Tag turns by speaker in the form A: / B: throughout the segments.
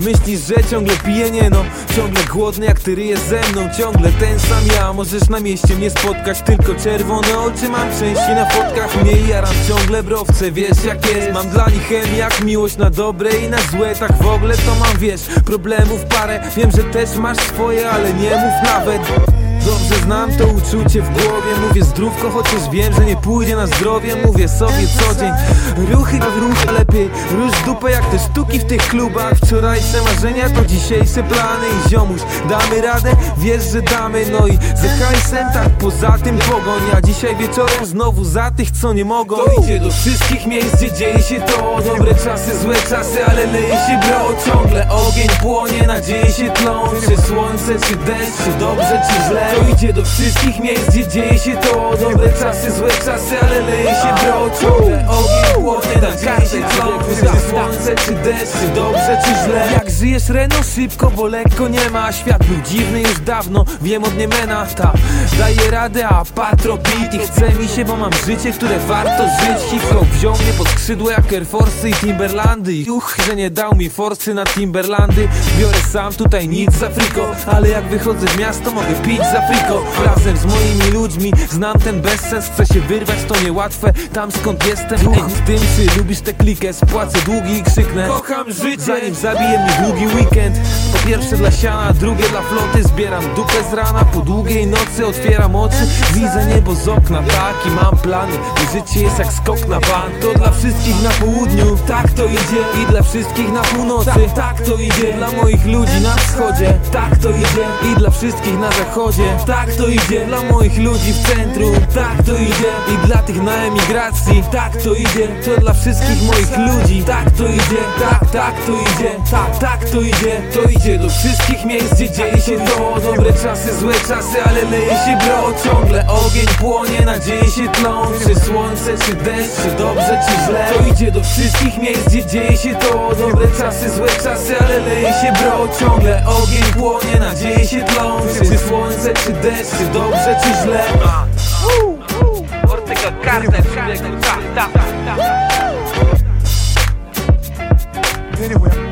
A: Myślisz, że ciągle piję, nie no. Ciągle głodny jak ty ryjesz ze mną. Ciągle ten sam ja, możesz na mieście mnie spotkać Tylko czerwone oczy mam części na fotkach. Nie jaram ciągle browce, wiesz jak jest. Mam dla nich chemię jak miłość na dobre i na złe. Tak w ogóle to mam, wiesz, problemów parę. Wiem, że też masz swoje, ale nie mów nawet Dobrze znam to uczucie w głowie. Mówię zdrówko, chociaż wiem, że nie pójdzie na zdrowie. Mówię sobie co dzień Ruchy to rucha lepiej Róż dupę jak te sztuki w tych klubach. Wczorajsze marzenia to dzisiejsze plany. I ziomuś, damy radę? Wiesz, że damy. No i za hajsem tak poza tym pogoń. A dzisiaj wieczorem znowu za tych, co nie mogą. Idzie do wszystkich miejsc, gdzie dzieje się to. Dobre czasy, złe czasy, ale leje się bro. Ciągle ogień płonie, nadzieje się tlą. Czy słońce, czy deszcz, czy dobrze, czy źle To idzie do wszystkich miejsc, gdzie dzieje się to? Dobre czasy, złe czasy, ale leje się bro Ciągle ogień płonie, nadzieje się tlą Czy słońce, czy deszcz, czy dobrze, czy źle. Jak żyjesz Reno szybko, bo lekko nie ma. Świat był dziwny już dawno, wiem od Niemena Ta. Daje radę, a patro beat I chce mi się, bo mam życie, które warto żyć. Hip-hop wziął mnie pod skrzydło jak Air Force i Timberlandy. I Uch, że nie dał mi forsy na Timberlandy. Biorę sam tutaj nic za friko Ale jak wychodzę w miasto mogę pić za friko Razem z moimi ludźmi znam ten bezsens Chcę się wyrwać, to niełatwe tam skąd jestem. Ej, z tym czy lubisz tę klikę Spłacę długi i krzyknę. Kocham życie. Zanim zabije mnie długi weekend. Po pierwsze dla siana, drugie dla floty. Zbieram dupę z rana, po długiej nocy Otwieram oczy, widzę niebo z okna Taki mam plany, bo życie jest jak skok na bank. To dla wszystkich na południu, tak to idzie. I dla wszystkich na północy, tak to idzie. Dla moich ludzi na wschodzie, tak to idzie. I dla wszystkich na zachodzie, tak to idzie. Dla moich ludzi w centrum, tak to idzie. I dla tych na emigracji, tak to idzie. To dla wszystkich moich ludzi, tak to idzie. Tak, tak to idzie, tak, tak to idzie. To idzie do wszystkich miejsc, gdzie dzieje się to. Dobre czasy, złe czasy, ale leje się bro Ciągle ogień płonie, nadzieje się tlą Czy słońce, czy deszcz, czy dobrze, czy źle. To idzie do wszystkich miejsc, gdzie dzieje się to. Dobre czasy, złe czasy, ale leje się bro. Ciągle ogień płonie, nadzieje się tlą Czy słońce, czy deszcz, czy dobrze, czy źle
B: Ortega Carter, człowieku, ta, ta, ta.
C: Anyway.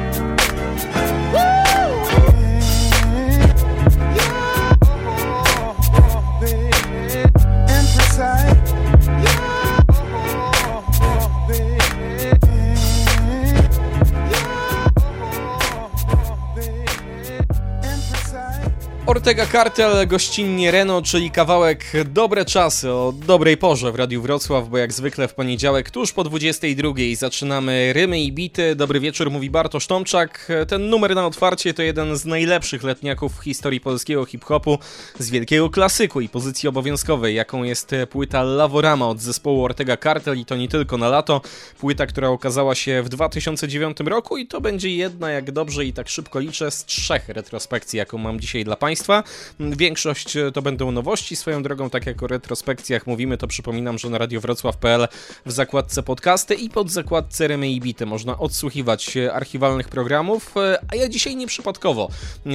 D: Ortega Cartel, gościnnie Reno, czyli kawałek Dobre Czasy o dobrej porze w Radiu Wrocław, bo jak zwykle w poniedziałek tuż po 22 zaczynamy rymy i bity. Dobry wieczór, mówi Bartosz Tomczak. Ten numer na otwarcie to jeden z najlepszych letniaków w historii polskiego hip-hopu, z wielkiego klasyku i pozycji obowiązkowej, jaką jest płyta Lavorama od zespołu Ortega Cartel i to nie tylko na lato. Płyta, która okazała się w 2009 roku i to będzie jedna, jak dobrze i tak szybko liczę, z trzech retrospekcji, jaką mam dzisiaj dla Państwa. Państwa. Większość e, to będą nowości. Swoją drogą, tak jak o retrospekcjach mówimy, to przypominam, że na radiowrocław.pl w zakładce podcasty i pod zakładce Remy i Bity można odsłuchiwać e, archiwalnych programów, e, a ja dzisiaj nieprzypadkowo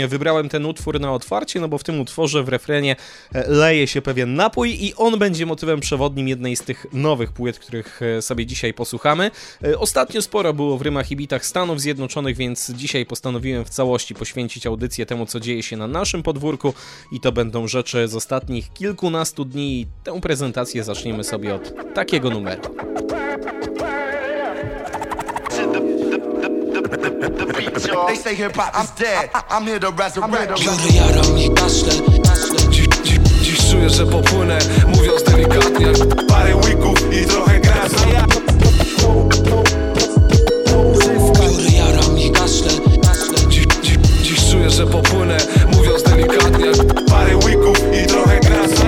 D: wybrałem ten utwór na otwarcie, no bo w tym utworze w refrenie leje się pewien napój i on będzie motywem przewodnim jednej z tych nowych płyt, których sobie dzisiaj posłuchamy. Ostatnio sporo było w rymach i bitach Stanów Zjednoczonych, więc dzisiaj postanowiłem w całości poświęcić audycję temu, co dzieje się na naszym podwórku i to będą rzeczy z ostatnich kilkunastu dni. Tę prezentację zaczniemy sobie od takiego numeru.
E: They say hip hop is dead. I'm here to resurrect.
F: Biorę jaram i kaszle
G: Dziś, dziś, dziś czuję, że popłynę Mówiąc delikatnie
E: Parę i trochę grasa.
F: Biorę jaram i kaszle
G: Dziś, dziś, dziś czuję, że popłynę Delikatnie
E: Parę weeków i trochę grasa.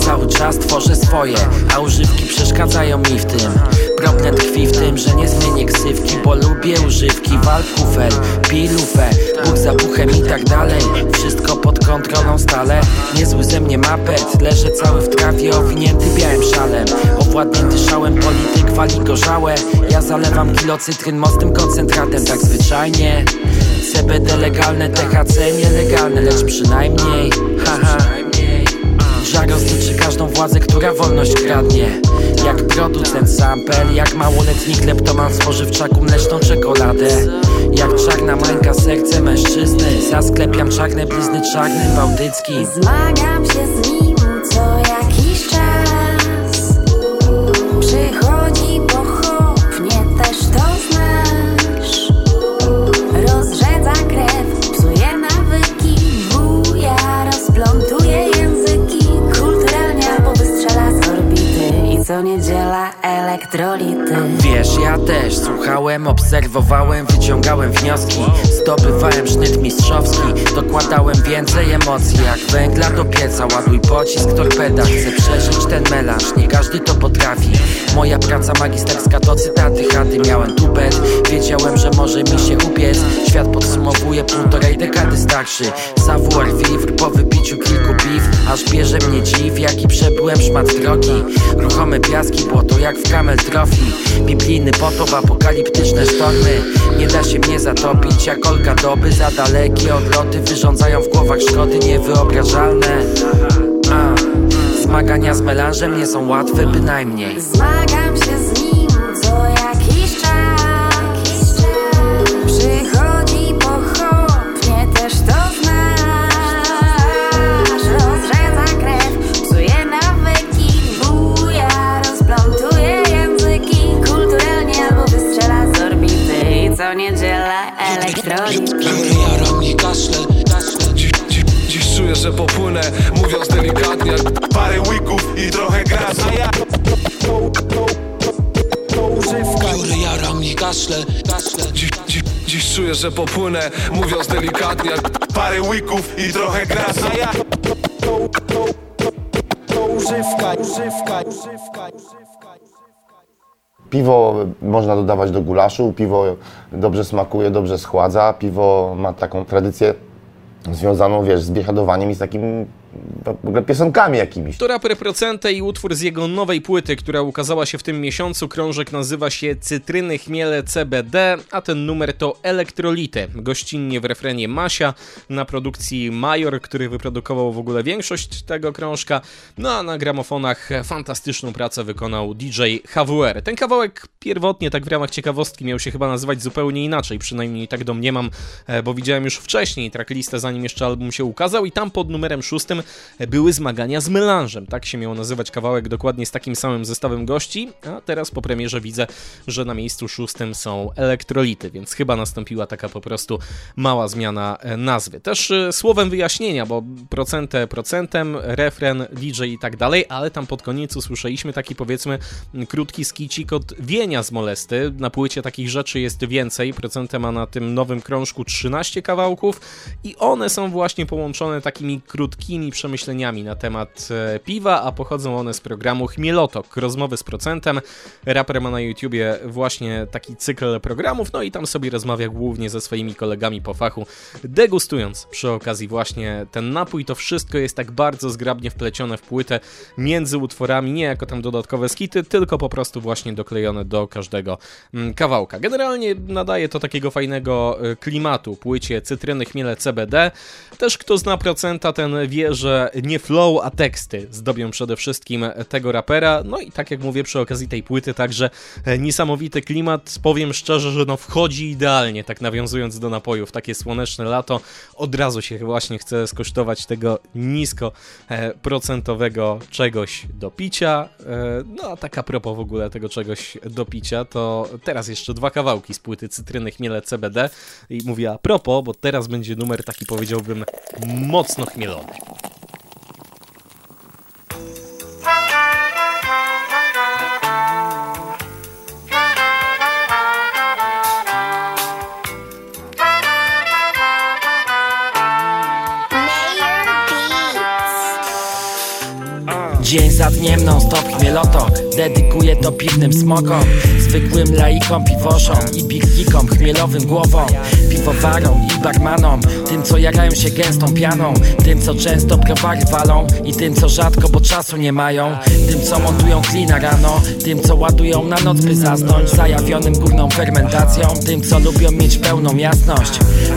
H: Cały czas tworzę swoje, a używki przeszkadzają mi w tym. Problem tkwi w tym, że nie zmienię ksywki, bo lubię używki. Wal kufel, pij Bóg za buchem i tak dalej. Wszystko pod kontrolą stale, niezły ze mnie mapet Leżę cały w trawie, owinięty białym szalem Owładnięty szałem, polityk wali gorzałe. Ja zalewam kilo cytryn mocnym koncentratem, tak zwyczajnie. CBD legalne, THC nielegalne, lecz przynajmniej Haha każdy każdą władzę, która wolność kradnie. Jak producent sample, jak małoletni kleptoman spożywczaku mleczną czekoladę. Jak czarna mańka serce mężczyzny. Zasklepiam czarne blizny czarnym bałtyckim
C: Zmagam się z nim
H: ja też słuchałem, obserwowałem, wyciągałem wnioski. Zdobywałem sznyt mistrzowski Dokładałem więcej emocji. Jak węgla do pieca Ładuj pocisk, torpeda, chcę przeżyć ten melanż Nie każdy to potrafi. Moja praca magisterska to cytaty chaty. Miałem tupet, wiedziałem, że może mi się upiec. Świat podsumowuje półtorej dekady starszy. Savoir vivre po wypiciu kilku piw. Aż bierze mnie dziw, jaki przebyłem szmat drogi. Ruchome piaski, błoto jak w Camel Trophy. Biblijny potop, apokaliptyczne sztormy Nie da się mnie zatopić jak olka doby. Za dalekie odloty wyrządzają w głowach szkody niewyobrażalne. A, Zmagania z melanżem nie są łatwe bynajmniej.
C: Zmagam się z
G: że popłynę Mówiąc delikatnie
E: Parę łyków i trochę grasa
F: Biorę, jaram i kaszle, kaszle.
G: Dziś, dziś, dziś czuję, że popłynę Mówiąc delikatnie
E: Parę łyków i trochę grasa
I: Piwo można dodawać do gulaszu, piwo dobrze smakuje, dobrze schładza, piwo ma taką tradycję związaną, wiesz, z biesiadowaniem i z takim w ogóle piosenkami jakimiś.
D: To raper Procente i utwór z jego nowej płyty, która ukazała się w tym miesiącu. Krążek nazywa się Cytryny Chmiele CBD, a ten numer to Elektrolity. Gościnnie w refrenie Masia, na produkcji Major, który wyprodukował w ogóle większość tego krążka. No a na gramofonach fantastyczną pracę wykonał DJ HWR. Ten kawałek pierwotnie, tak w ramach ciekawostki, miał się chyba nazywać zupełnie inaczej, przynajmniej tak domniemam, e, bo widziałem już wcześniej tracklistę, zanim jeszcze album się ukazał i tam pod numerem szóstym były zmagania z melanżem. Tak się miał nazywać kawałek dokładnie z takim samym zestawem gości, a teraz po premierze widzę, że na miejscu szóstym są elektrolity, więc chyba nastąpiła taka po prostu mała zmiana e, nazwy. Też e, słowem wyjaśnienia, bo procentę procentem, refren, DJ i tak dalej, ale tam pod koniec usłyszeliśmy taki powiedzmy krótki skicik od Wienia z Molesty. Na płycie takich rzeczy jest więcej. Procentę ma na tym nowym krążku 13 kawałków i one są właśnie połączone takimi krótkimi przemyśleniami na temat e, piwa, a pochodzą one z programu Chmielotok, rozmowy z procentem. Raper ma na YouTubie właśnie taki cykl programów, no i tam sobie rozmawia głównie ze swoimi kolegami po fachu, degustując przy okazji właśnie ten napój. To wszystko jest tak bardzo zgrabnie wplecione w płytę między utworami, nie jako tam dodatkowe skity, tylko po prostu właśnie doklejone do każdego mm, kawałka. Generalnie nadaje to takiego fajnego e, klimatu płycie Cytryny Chmiele CBD. Też kto zna procenta, ten wie, że nie flow, a teksty zdobią przede wszystkim tego rapera. No i tak jak mówię przy okazji tej płyty, także niesamowity klimat. Powiem szczerze, że no wchodzi idealnie, tak nawiązując do napojów. Takie słoneczne lato, od razu się właśnie chce skosztować tego nisko e, procentowego czegoś do picia. E, no a tak a propos w ogóle tego czegoś do picia, to teraz jeszcze dwa kawałki z płyty Cytryny Chmiele CBD. I mówię a propos, bo teraz będzie numer taki powiedziałbym mocno chmielony.
H: Dzień za dniem non stop chmielotok Dedykuję to piwnym smokom Zwykłym laikom, piwoszom I biggikom, chmielowym głowom Piwowarom i barmanom Tym co jarają się gęstą pianą Tym co często browary walą I tym co rzadko, bo czasu nie mają Tym co montują klina rano Tym co ładują na noc by zasnąć Zajawionym górną fermentacją Tym co lubią mieć pełną jasność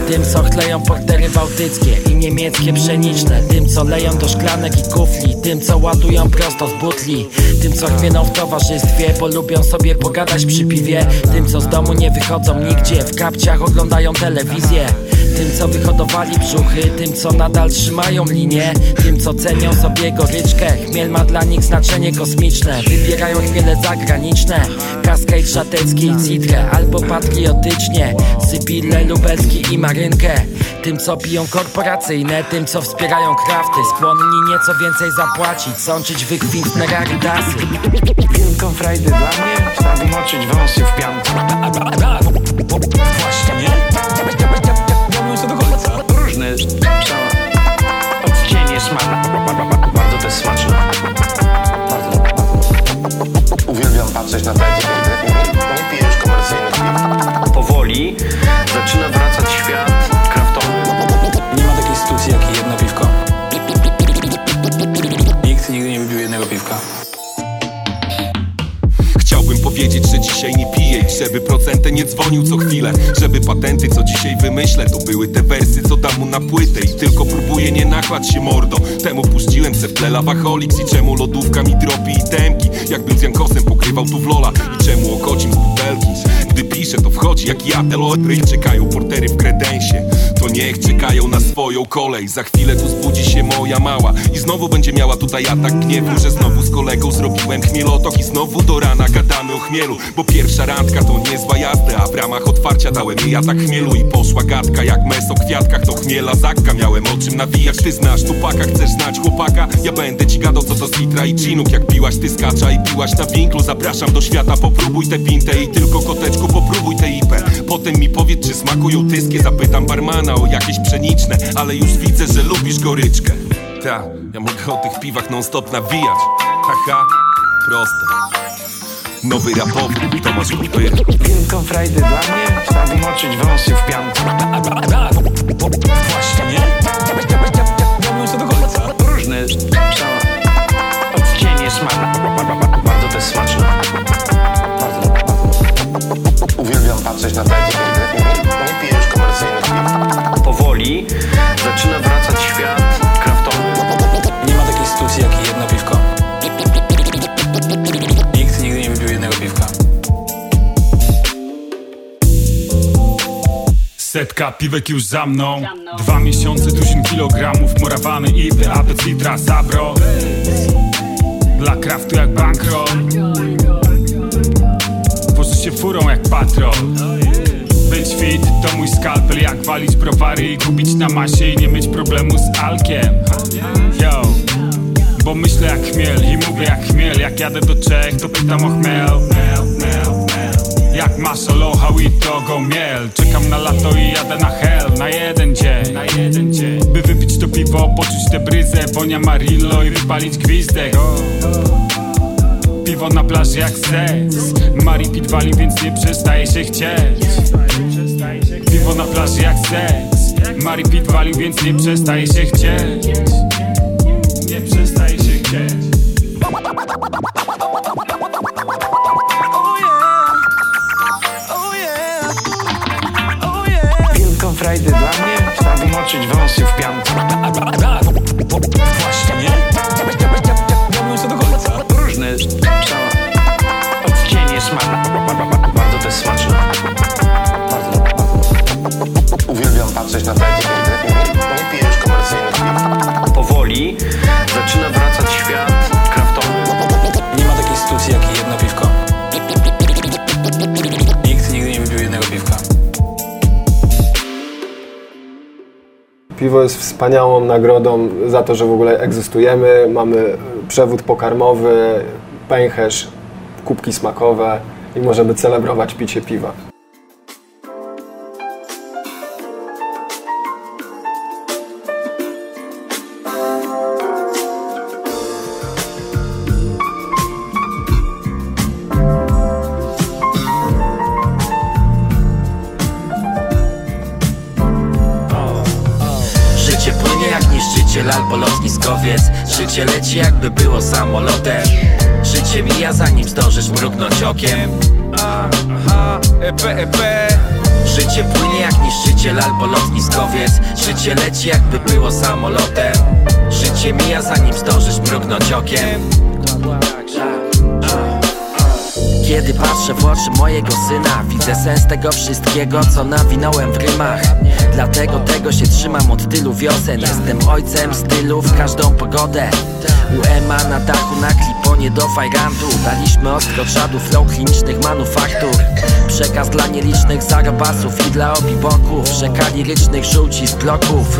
H: Tym co chleją portery bałtyckie I niemieckie pszeniczne. Tym co leją do szklanek i kufli. Tym co ładują prosto z butli. Tym co chwieną w towarzystwie Bo lubią sobie pogadać przy piwie. Tym co z domu nie wychodzą nigdzie. W kapciach oglądają telewizję tym co wyhodowali brzuchy, tym co nadal trzymają linię. Tym co cenią sobie goryczkę Chmiel ma dla nich znaczenie kosmiczne. Wybierają chmiele zagraniczne. Cascade szatecki i citrę Albo patriotycznie. Sybille, lubelski i marynkę. Tym co piją korporacyjne Tym co wspierają krafty. Skłonni nieco więcej zapłacić Sączyć wykwintne rarytasy.
J: Wielką frajdę dla mnie Trzeba moczyć wąsy w pianku.
H: Właśnie, nie?
J: Smaku
I: nie
K: dzwonił co chwilę. Żeby patenty, co dzisiaj wymyślę, to były te wersy, co dam mu na płytę. I tylko próbuję nie nachlać się mordo. Temu puściłem se w tle Lawaholics I czemu lodówka mi dropi i temki Jakbym z Jankosem pokrywał tu w Lola I czemu okocim z butelki. Gdy piszę, to wchodzi jak ja, te lotry Czekają portery w kredensie. To niech czekają na swoją kolej. Za chwilę tu zbudzi się moja mała I znowu będzie miała tutaj atak gniewu Że znowu z kolegą zrobiłem chmielotok I znowu do rana gadamy o chmielu Bo pierwsza randka to niezła jazda A w ramach otwarcia dałem jej atak chmielu I poszła gadka jak mes o kwiatkach To chmiela zakka, miałem o czym nawijać Ty znasz tupaka, chcesz znać chłopaka? Ja będę ci gadał co to z litra i chinuk Jak piłaś ty skacza i piłaś na winklu Zapraszam do świata, popróbuj tę pintę I tylko koteczku popróbuj tę ipę Potem mi powiedz czy smakują tyskie. Zapytam barmana o jakieś pszeniczne Ale już widzę, że lubisz goryczkę. Ta, ja mogę o tych piwach non stop nawijać. Haha, proste. Nowy rapowy, Tomasz Kopyr
J: Wielką frajdę dla mnie Trzeba moczyć wąsy w pianku.
L: Właśnie, nie?
J: Różne cała odcienie
M: Setka piwek już za mną. Dwa miesiące, tuzin kilogramów Morawany, ipy, apec, litra, sabro Dla kraftu jak bankroll. Wożę się furą jak patrol. Być fit to mój skalpel Jak walić browary i gubić na masie I nie mieć problemu z alkiem. Yo. Bo myślę jak chmiel i mówię jak chmiel. Jak jadę do Czech to pytam o chmiel. Jak masz aloha to go miel. Czekam na lato i jadę na hell Na jeden dzień, na jeden dzień. By wypić to piwo, poczuć tę bryzę Bonia Marillo i wypalić gwizdek. Piwo na plaży jak seks. Mari Pit wali, więc nie przestaje się chcieć. Piwo na plaży jak seks. Mari Pit wali, więc nie przestaje się chcieć
J: Moczyć wąsy w pianku
L: Właśnie, nie?
J: Różne cała odcienie smaku Bardzo też smaczne
I: Uwielbiam patrzeć na te.
N: Piwo jest wspaniałą nagrodą za to, że w ogóle egzystujemy. Mamy e, przewód pokarmowy, pęcherz, kubki smakowe i możemy celebrować picie piwa.
H: Okiem
A: Aha, EP, EP
H: Życie płynie jak niszczyciel albo lotniskowiec. Życie leci jakby było samolotem. Życie mija zanim zdążysz mrugnąć okiem. Kiedy patrzę w oczy mojego syna Widzę sens tego wszystkiego, co nawinąłem w rymach. Dlatego tego się trzymam od tylu wiosen. Jestem ojcem stylu w każdą pogodę. U Ema na dachu na do fajrantu Daliśmy ostro czadu flow klinicznych manufaktur. Przekaz dla nielicznych zarobasów i dla obiboków. Rzeka lirycznych żółci z bloków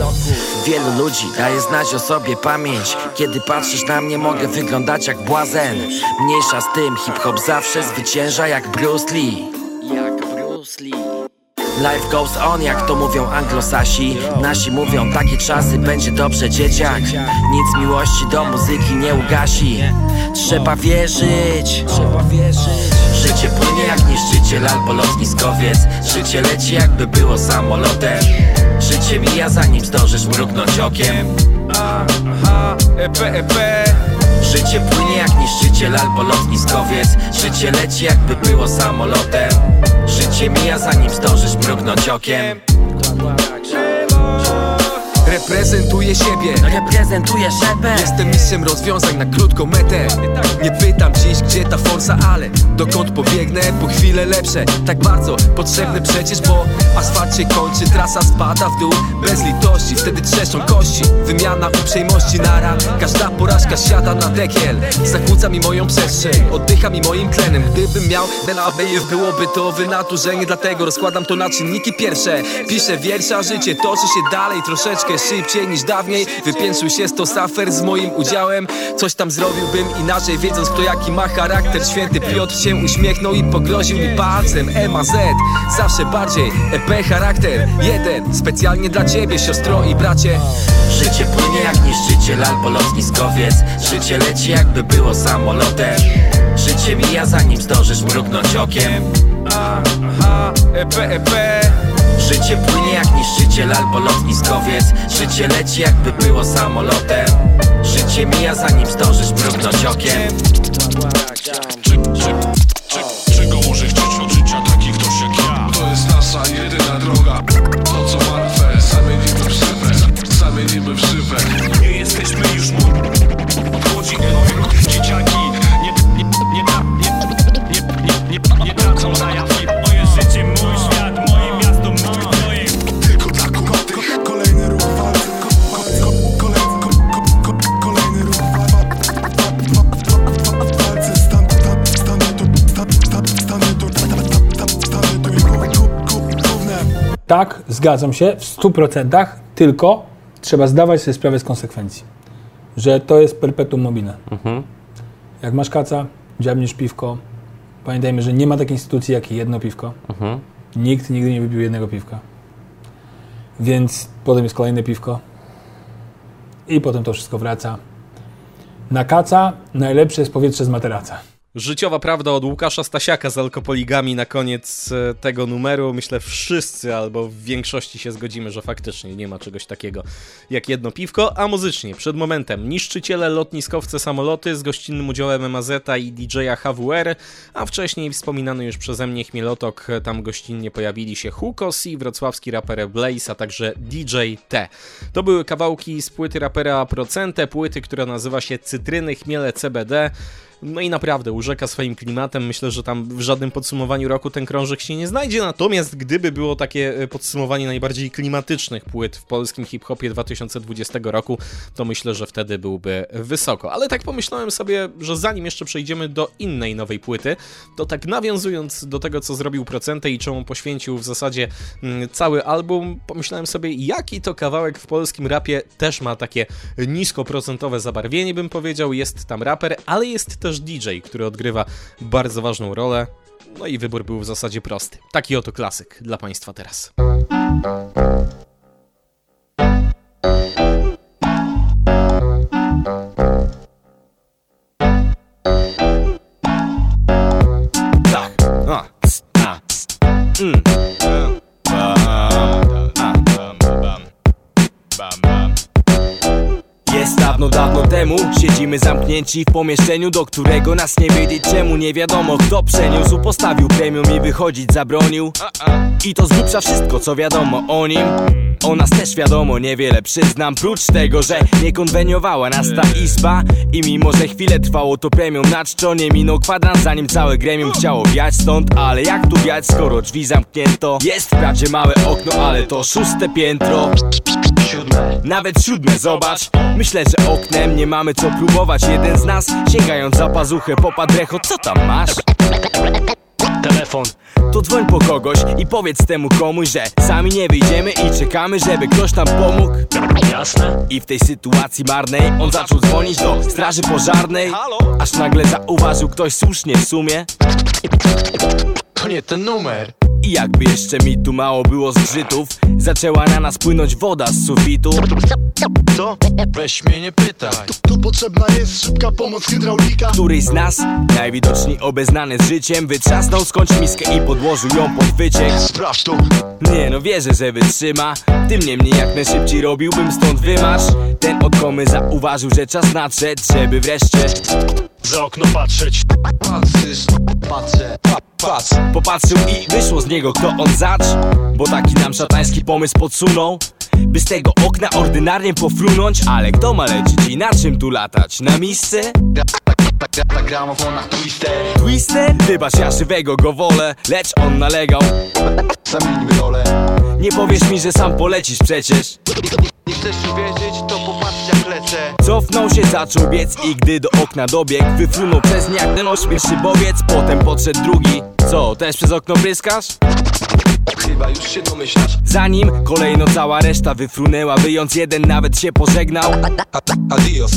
H: Wielu ludzi daje znać o sobie pamięć. Kiedy patrzysz na mnie mogę wyglądać jak błazen. Mniejsza z tym, hip-hop zawsze zwycięża Jak Bruce Lee Life goes on, jak to mówią anglosasi. Nasi mówią, takie czasy, będzie dobrze dzieciak. Nic miłości do muzyki nie ugasi. Trzeba wierzyć Trzeba wierzyć. Życie płynie jak niszczyciel albo lotniskowiec. Życie leci jakby było samolotem. Życie mija zanim zdążysz mrugnąć okiem. Życie płynie jak niszczyciel albo lotniskowiec. Życie leci jakby było samolotem Życie mija zanim zdążysz mrugnąć okiem
O: Reprezentuję siebie.
H: Reprezentuję siebie.
O: Jestem mistrzem rozwiązań na krótką metę. Nie pytam dziś gdzie ta forsa, ale Dokąd pobiegnę po chwile lepsze. Tak bardzo potrzebne przecież, bo Asfalt się kończy, trasa spada w dół. Bez litości, wtedy trzeszczą kości. Wymiana uprzejmości nara. Każda porażka siada na dekiel. Zakłóca mi moją przestrzeń Oddycha mi moim tlenem. Gdybym miał Benabejew byłoby to wynaturzenie. Dlatego rozkładam to na czynniki pierwsze. Piszę wiersza, życie toczy się dalej Troszeczkę szybciej niż dawniej. Wypiętrzył się sto safer z moim udziałem. Coś tam zrobiłbym inaczej Wiedząc kto jaki ma charakter. Święty Piotr się uśmiechnął i pogroził mi palcem. M, A, Z Zawsze bardziej EP charakter. Jeden Specjalnie dla ciebie siostro i bracie.
H: Życie płynie jak niszczyciel albo lotniskowiec Życie leci jakby było samolotem. Życie mija zanim zdążysz mrugnąć okiem.
O: Aha, EP, EP
H: Życie płynie jak niszczyciel albo lotniskowiec. Życie leci jakby było samolotem. Życie mija zanim zdążysz mrugnąć okiem
P: Tak, zgadzam się w 100%, tylko trzeba zdawać sobie sprawę z konsekwencji. Że to jest perpetuum mobile. Jak masz kaca, dziabniesz piwko. Pamiętajmy, że nie ma takiej instytucji jak jedno piwko. Nikt nigdy nie wypił jednego piwka. Więc potem jest kolejne piwko. I potem to wszystko wraca. Na kaca najlepsze jest powietrze z materaca.
D: Życiowa prawda od Łukasza Stasiaka z alkopoligami na koniec e, tego numeru. Myślę wszyscy albo w większości się zgodzimy, że faktycznie nie ma czegoś takiego jak jedno piwko, a muzycznie przed momentem niszczyciele, lotniskowce, samoloty z gościnnym udziałem MAZ i DJ-a HWR, a wcześniej wspominany już przeze mnie Chmielotok, tam gościnnie pojawili się Hukos i wrocławski raper Blaze, a także DJ T. To były kawałki z płyty rapera Procente, płyty, która nazywa się Cytryny, Chmiele, CBD. No i naprawdę urzeka swoim klimatem. Myślę, że tam w żadnym podsumowaniu roku ten krążek się nie znajdzie. Natomiast gdyby było takie e, podsumowanie najbardziej klimatycznych płyt w polskim hip-hopie 2020 roku, to myślę, że wtedy byłby wysoko. Ale tak pomyślałem sobie, że zanim jeszcze przejdziemy do innej nowej płyty, to tak nawiązując do tego, co zrobił Procente i czemu poświęcił w zasadzie mm, cały album, pomyślałem sobie, jaki to kawałek w polskim rapie też ma takie niskoprocentowe zabarwienie, bym powiedział. Jest tam raper, ale jest też DJ, który odgrywa bardzo ważną rolę. No i wybór był w zasadzie prosty. Taki oto klasyk dla Państwa teraz. Tak. A. A. Mm.
Q: Dawno, dawno temu Siedzimy zamknięci w pomieszczeniu, do którego nas nie wiedzieć czemu? Nie wiadomo kto przeniósł, postawił premium i wychodzić zabronił. I to z wszystko co wiadomo o nim. O nas też wiadomo niewiele. Przyznam Prócz tego, że nie konweniowała nas ta izba. I mimo, że chwilę trwało to premium na czczo Nie minął kwadrans zanim całe gremium chciało wiać stąd. Ale jak tu wiać skoro drzwi zamknięto? Jest wprawdzie małe okno, ale to szóste piętro. Siódme Nawet siódme, zobacz. Myślę, że oknem nie mamy co próbować. Jeden z nas sięgając za pazuchę popadł recho Co tam masz? Telefon. To dzwoń po kogoś i powiedz temu komuś, że sami nie wyjdziemy i czekamy, żeby ktoś nam pomógł. Jasne. I w tej sytuacji marnej on zaczął dzwonić do straży pożarnej. Aż nagle zauważył ktoś słusznie w sumie. To nie ten numer i jakby jeszcze mi tu mało było zgrzytów Zaczęła na nas płynąć woda z sufitu.
R: Co? Weź mnie nie pytaj. Tu, tu potrzebna jest szybka pomoc hydraulika.
Q: Któryś z nas, najwidoczniej obeznany z życiem Wytrzasnął skądś miskę i podłożył ją pod wyciek.
R: Sprawdź to.
Q: Nie no wierzę, że wytrzyma. Tym niemniej jak najszybciej robiłbym stąd wymarsz. Ten odkomy zauważył, że czas nadszedł Żeby wreszcie
R: za okno patrzeć. Patrzysz, patrzę, pa, patrz.
Q: Popatrzył i wyszło z niego kto on zacz. Bo taki nam szatański pomysł podsunął. By z tego okna ordynarnie pofrunąć. Ale kto ma lecieć i na czym tu latać? Na misce?
R: Na gramofonach twister.
Q: Twister? Wybacz ja żywego go wolę Lecz on nalegał.
R: Zamienimy rolę
Q: Nie powiesz mi, że sam polecisz przecież.
R: Nie chcesz uwierzyć, to popatrz jak lecę.
Q: Cofnął się, zaczął biec i gdy do okna dobiegł Wyfrunął przez nie jak ten ośmieszny bowiec. Potem podszedł drugi. Co, też przez okno bryskasz?
R: Chyba już się domyślasz.
Q: Zanim kolejno cała reszta wyfrunęła Wyjąc jeden nawet się pożegnał.
R: Adios.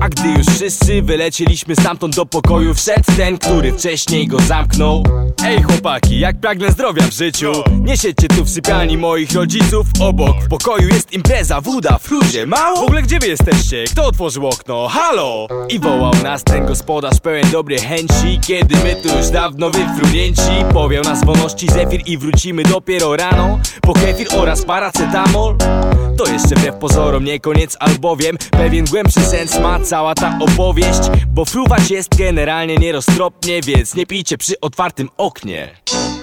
Q: A gdy już wszyscy wylecieliśmy stamtąd do pokoju Wszedł ten, który wcześniej go zamknął. Ej chłopaki, jak pragnę zdrowia w życiu. Nie siedźcie tu w sypialni moich rodziców. Obok w pokoju jest impreza, woda, fruzie, mało. W ogóle gdzie wy jesteście? Kto otworzył okno? Halo! I wołał nas ten gospodarz pełen dobrej chęci. Kiedy my tu już dawno wyfrunięci Powiał nas wolności zefir i wrócimy dopiero rano. Po kefir oraz paracetamol. To jeszcze wbrew pozorom nie koniec, albowiem pewien głębszy sens ma cała ta opowieść Bo fruwać jest generalnie nieroztropnie, więc nie pijcie przy otwartym oknie.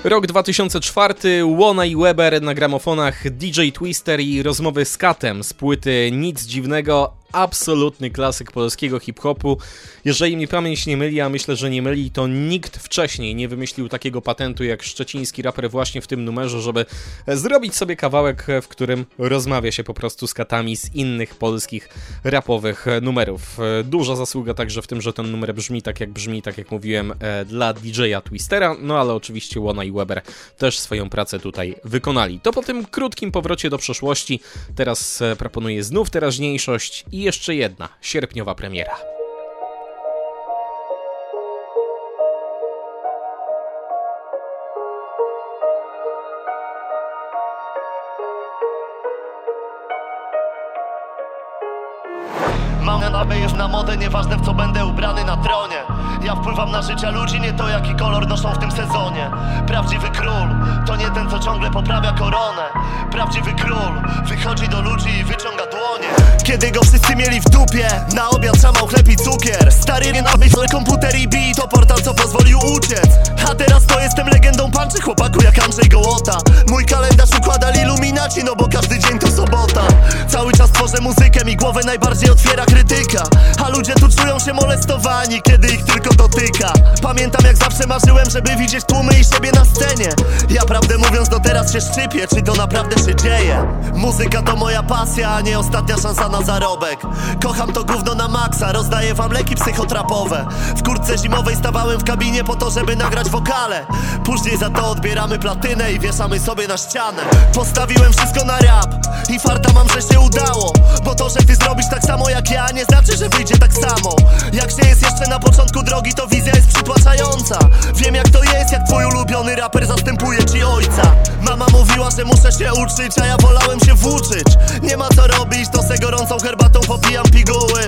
D: Rok 2004, Łona i Weber na gramofonach DJ Twister i rozmowy z Katem z płyty Nic Dziwnego, absolutny klasyk polskiego hip-hopu. Jeżeli mi pamięć nie myli, a myślę, że nie myli, to nikt wcześniej nie wymyślił takiego patentu jak szczeciński raper właśnie w tym numerze, żeby zrobić sobie kawałek, w którym rozmawia się po prostu z katami z innych polskich rapowych numerów. Duża zasługa także w tym, że ten numer brzmi tak jak brzmi, tak jak mówiłem, dla DJ-a Twistera, no ale oczywiście Łona i Weber też swoją pracę tutaj wykonali. To po tym krótkim powrocie do przeszłości teraz proponuję znów teraźniejszość i jeszcze jedna sierpniowa premiera.
R: Mam na jest na modę, nieważne w co będę ubrany na tronie. Ja wpływam na życia ludzi, nie to jaki kolor noszą w tym sezonie. Prawdziwy król, to nie ten co ciągle poprawia koronę. Prawdziwy król, wychodzi do ludzi i wyciąga dłonie Kiedy go wszyscy mieli w dupie, na obiad szamał chleb i cukier. Stary nie myśl, komputer i beat, to portal co pozwolił uciec. A teraz to jestem legendą panczy, chłopaku jak Andrzej Gołota. Mój kalendarz układa iluminaci, no bo każdy dzień to sobota. Cały czas tworzę muzykę, mi głowę najbardziej otwiera krytyka. A ludzie tu czują się molestowani, kiedy ich tylko dotyka. Pamiętam jak zawsze marzyłem, żeby widzieć tłumy i siebie na scenie. Ja prawdę mówiąc do teraz się szczypię, czy to naprawdę się dzieje. Muzyka to moja pasja, a nie ostatnia szansa na zarobek. Kocham to gówno na maksa, rozdaję wam leki psychotrapowe. W kurtce zimowej stawałem w kabinie po to, żeby nagrać wokale. Później za to odbieramy platynę i wieszamy sobie na ścianę. Postawiłem wszystko na rap i farta mam, że się udało. Bo to, że ty zrobisz tak samo jak ja, nie znaczy, że wyjdzie tak samo. Jak się jest jeszcze na początku drogi, to wizja jest przytłaczająca. Wiem jak to jest, jak twój ulubiony raper zastępuje ci ojca. Mama mówiła, że muszę się uczyć, a ja wolałem się włóczyć. Nie ma co robić, to se gorącą herbatą popijam piguły.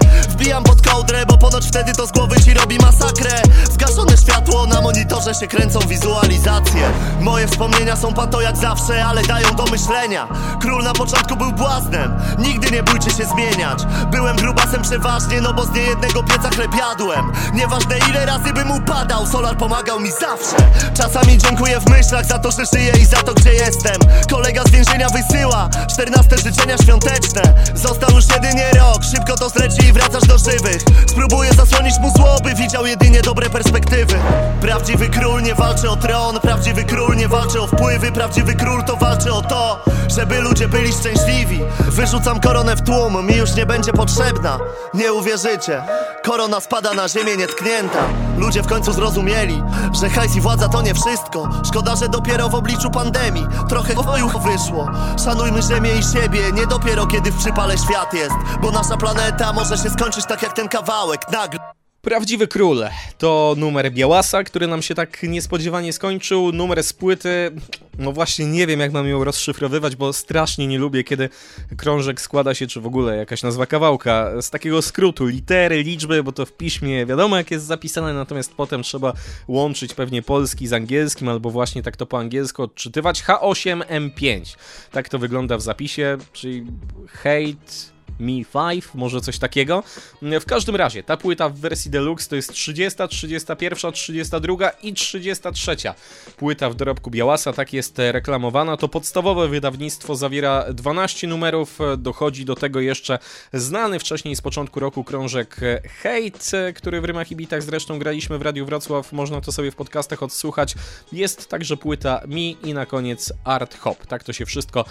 R: Zawijam pod kołdrę, bo ponoć wtedy to z głowy ci robi masakrę. Zgaszone światło, na monitorze się kręcą wizualizacje. Moje wspomnienia są pato jak zawsze, ale dają do myślenia. Król na początku był błaznem, nigdy nie bójcie się zmieniać. Byłem grubasem przeważnie, no bo z niejednego pieca chleb jadłem. Nieważne ile razy bym upadał, Solar pomagał mi zawsze. Czasami dziękuję w myślach za to, że żyję i za to, gdzie jestem. Kolega z więzienia wysyła 14 życzenia świąteczne Został już jedynie rok, szybko to zleci i wracasz do żywych. Spróbuję zasłonić mu złoby, widział jedynie dobre perspektywy. Prawdziwy król nie walczy o tron, prawdziwy król nie walczy o wpływy. Prawdziwy król to walczy o to, żeby ludzie byli szczęśliwi. Wyrzucam koronę w tłum, mi już nie będzie potrzebna. Nie uwierzycie, korona spada na ziemię nietknięta. Ludzie w końcu zrozumieli, że hajs i władza to nie wszystko. Szkoda, że dopiero w obliczu pandemii. Trochę woju wyszło. Szanujmy ziemię i siebie, nie dopiero kiedy w przypale świat jest Bo nasza planeta może się skończyć tak jak ten kawałek, nagle
D: Prawdziwy Król to numer Białasa, który nam się tak niespodziewanie skończył. Numer z płyty, no właśnie nie wiem jak mam ją rozszyfrowywać, bo strasznie nie lubię, kiedy krążek składa się, czy w ogóle jakaś nazwa kawałka, z takiego skrótu, litery, liczby, bo to w piśmie wiadomo jak jest zapisane, natomiast potem trzeba łączyć pewnie polski z angielskim, albo właśnie tak to po angielsku odczytywać. H8M5. Tak to wygląda w zapisie, czyli hate... Mi 5, może coś takiego. W każdym razie, ta płyta w wersji deluxe to jest 30, 31, 32 i 33 płyta w dorobku Białasa, tak jest reklamowana. To podstawowe wydawnictwo zawiera 12 numerów, dochodzi do tego jeszcze znany wcześniej z początku roku krążek Hate, który w Rymach i Bitach zresztą graliśmy w Radiu Wrocław, można to sobie w podcastach odsłuchać. Jest także płyta Mi i na koniec Art Hop. Tak to się wszystko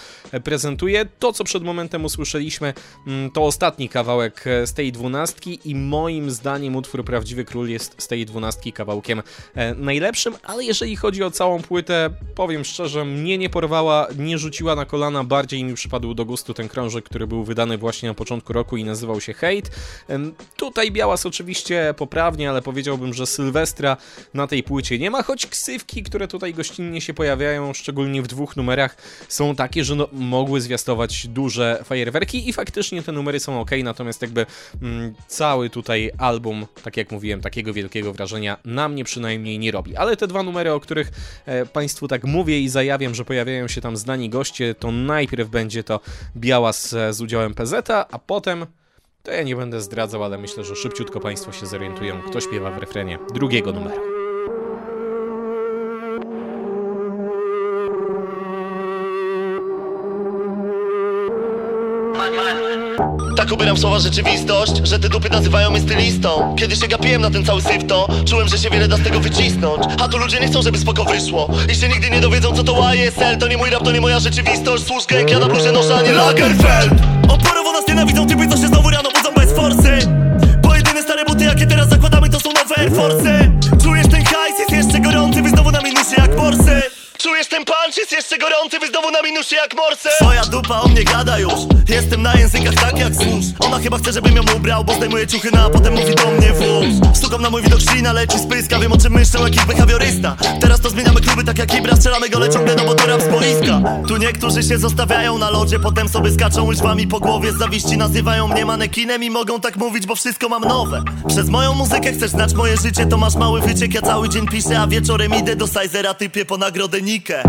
D: prezentuje. To, co przed momentem usłyszeliśmy, to ostatni kawałek z tej dwunastki i moim zdaniem utwór Prawdziwy Król jest z tej dwunastki kawałkiem e, najlepszym, ale jeżeli chodzi o całą płytę, powiem szczerze, mnie nie porwała, nie rzuciła na kolana, bardziej mi przypadł do gustu ten krążek, który był wydany właśnie na początku roku i nazywał się Hate. Tutaj Białas oczywiście poprawnie, ale powiedziałbym, że Sylwestra na tej płycie nie ma, choć ksywki, które tutaj gościnnie się pojawiają, szczególnie w dwóch numerach, są takie, że no, mogły zwiastować duże fajerwerki i faktycznie te numery są ok, natomiast jakby mm, cały tutaj album, tak jak mówiłem, takiego wielkiego wrażenia na mnie przynajmniej nie robi. Ale te dwa numery, o których e, Państwu tak mówię i zajawiam, że pojawiają się tam znani goście, to najpierw będzie to Białas z udziałem PZ, a potem to ja nie będę zdradzał, ale myślę, że szybciutko Państwo się zorientują, kto śpiewa w refrenie drugiego numeru.
R: Tak ubieram słowa rzeczywistość, że te dupy nazywają mnie stylistą. Kiedy się gapiłem na ten cały syf to czułem, że się wiele da z tego wycisnąć. A tu ludzie nie chcą, żeby spoko wyszło. I się nigdy nie dowiedzą co to YSL To nie mój rap, to nie moja rzeczywistość. Służ gang, ja na bluzie noszę, a nie Lagerfeld. Oporowo nas nienawidzą typy, co się znowu rano budzą bez forsy. Bo jedyne stare buty, jakie teraz zakładamy, to są nowe Air Force. Czujesz ten hajs, jest jeszcze gorący, wy znowu na minusie jak morsy Czujesz ten punch, jest jeszcze gorący, wy znowu na minusie jak morse. Twoja dupa o mnie gada już. Jestem na językach tak jak służ Ona chyba chce, żebym ją ubrał, bo zdejmuje ciuchy na, a potem mówi do mnie włóż Stukam na mój widok ślina, leci spyska Wiem o czym myślał jakiś behawiorysta Teraz to zmieniamy kluby tak jak Ibra. Strzelamy gole ciągle, no bo to rap z boiska. Tu niektórzy się zostawiają na lodzie Potem sobie skaczą łyżwami po głowie. Z zawiści nazywają mnie manekinem I mogą tak mówić, bo wszystko mam nowe. Przez moją muzykę chcesz znać moje życie To masz mały wyciek, ja cały dzień piszę A wieczorem idę do Sizera, typie po nagrodę Nikę